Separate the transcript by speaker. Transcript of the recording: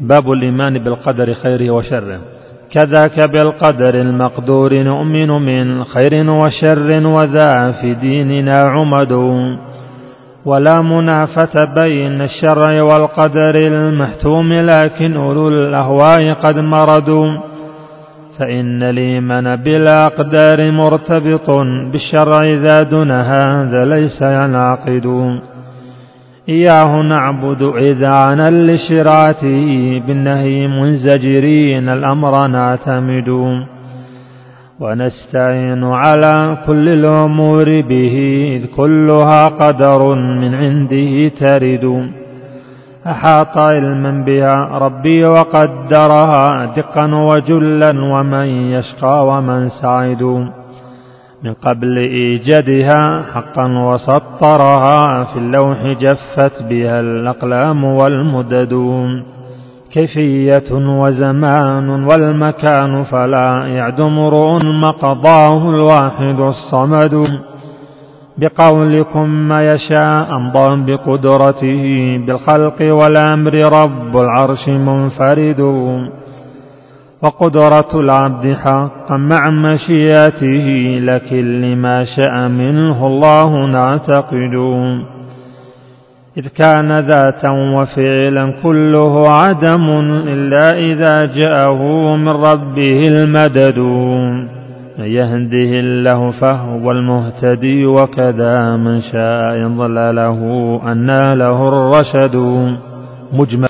Speaker 1: باب الإيمان بالقدر خيره وشره. كذاك بالقدر المقدور نؤمن من خير وشر وذا في ديننا عمد. ولا منافة بين الشرع والقدر المحتوم لكن أولو الأهواء قد مردوا. فإن الإيمان بالأقدار مرتبط بالشرع ذا دون هذا ليس ينعقد. إياه نعبد إذا عن لشراته بالنهي منزجرين الأمر نعتمد. ونستعين على كل الأمور به إذ كلها قدر من عنده ترد. أحاط علما بها ربي وقدرها دقا وجلا ومن يشقى ومن سعد. من قبل إيجادها حقا وسطرها في اللوح جفت بها الأقلام والمدد كيفية وزمان والمكان فلا يعدم امرؤ مقضاه الواحد الصمد. بقولكم ما يشاء أمضى بقدرته بالخلق والأمر رب العرش منفرد. وقدرة العبد حقا مع مشيئته لكن لما شاء منه الله نعتقد إذ كان ذاتا وفعلا كله عدم إلا إذا جاءه من ربه المدد. من يهده الله فهو المهتدي وكذا من شاء يضلله أنى له الرشد. مجمل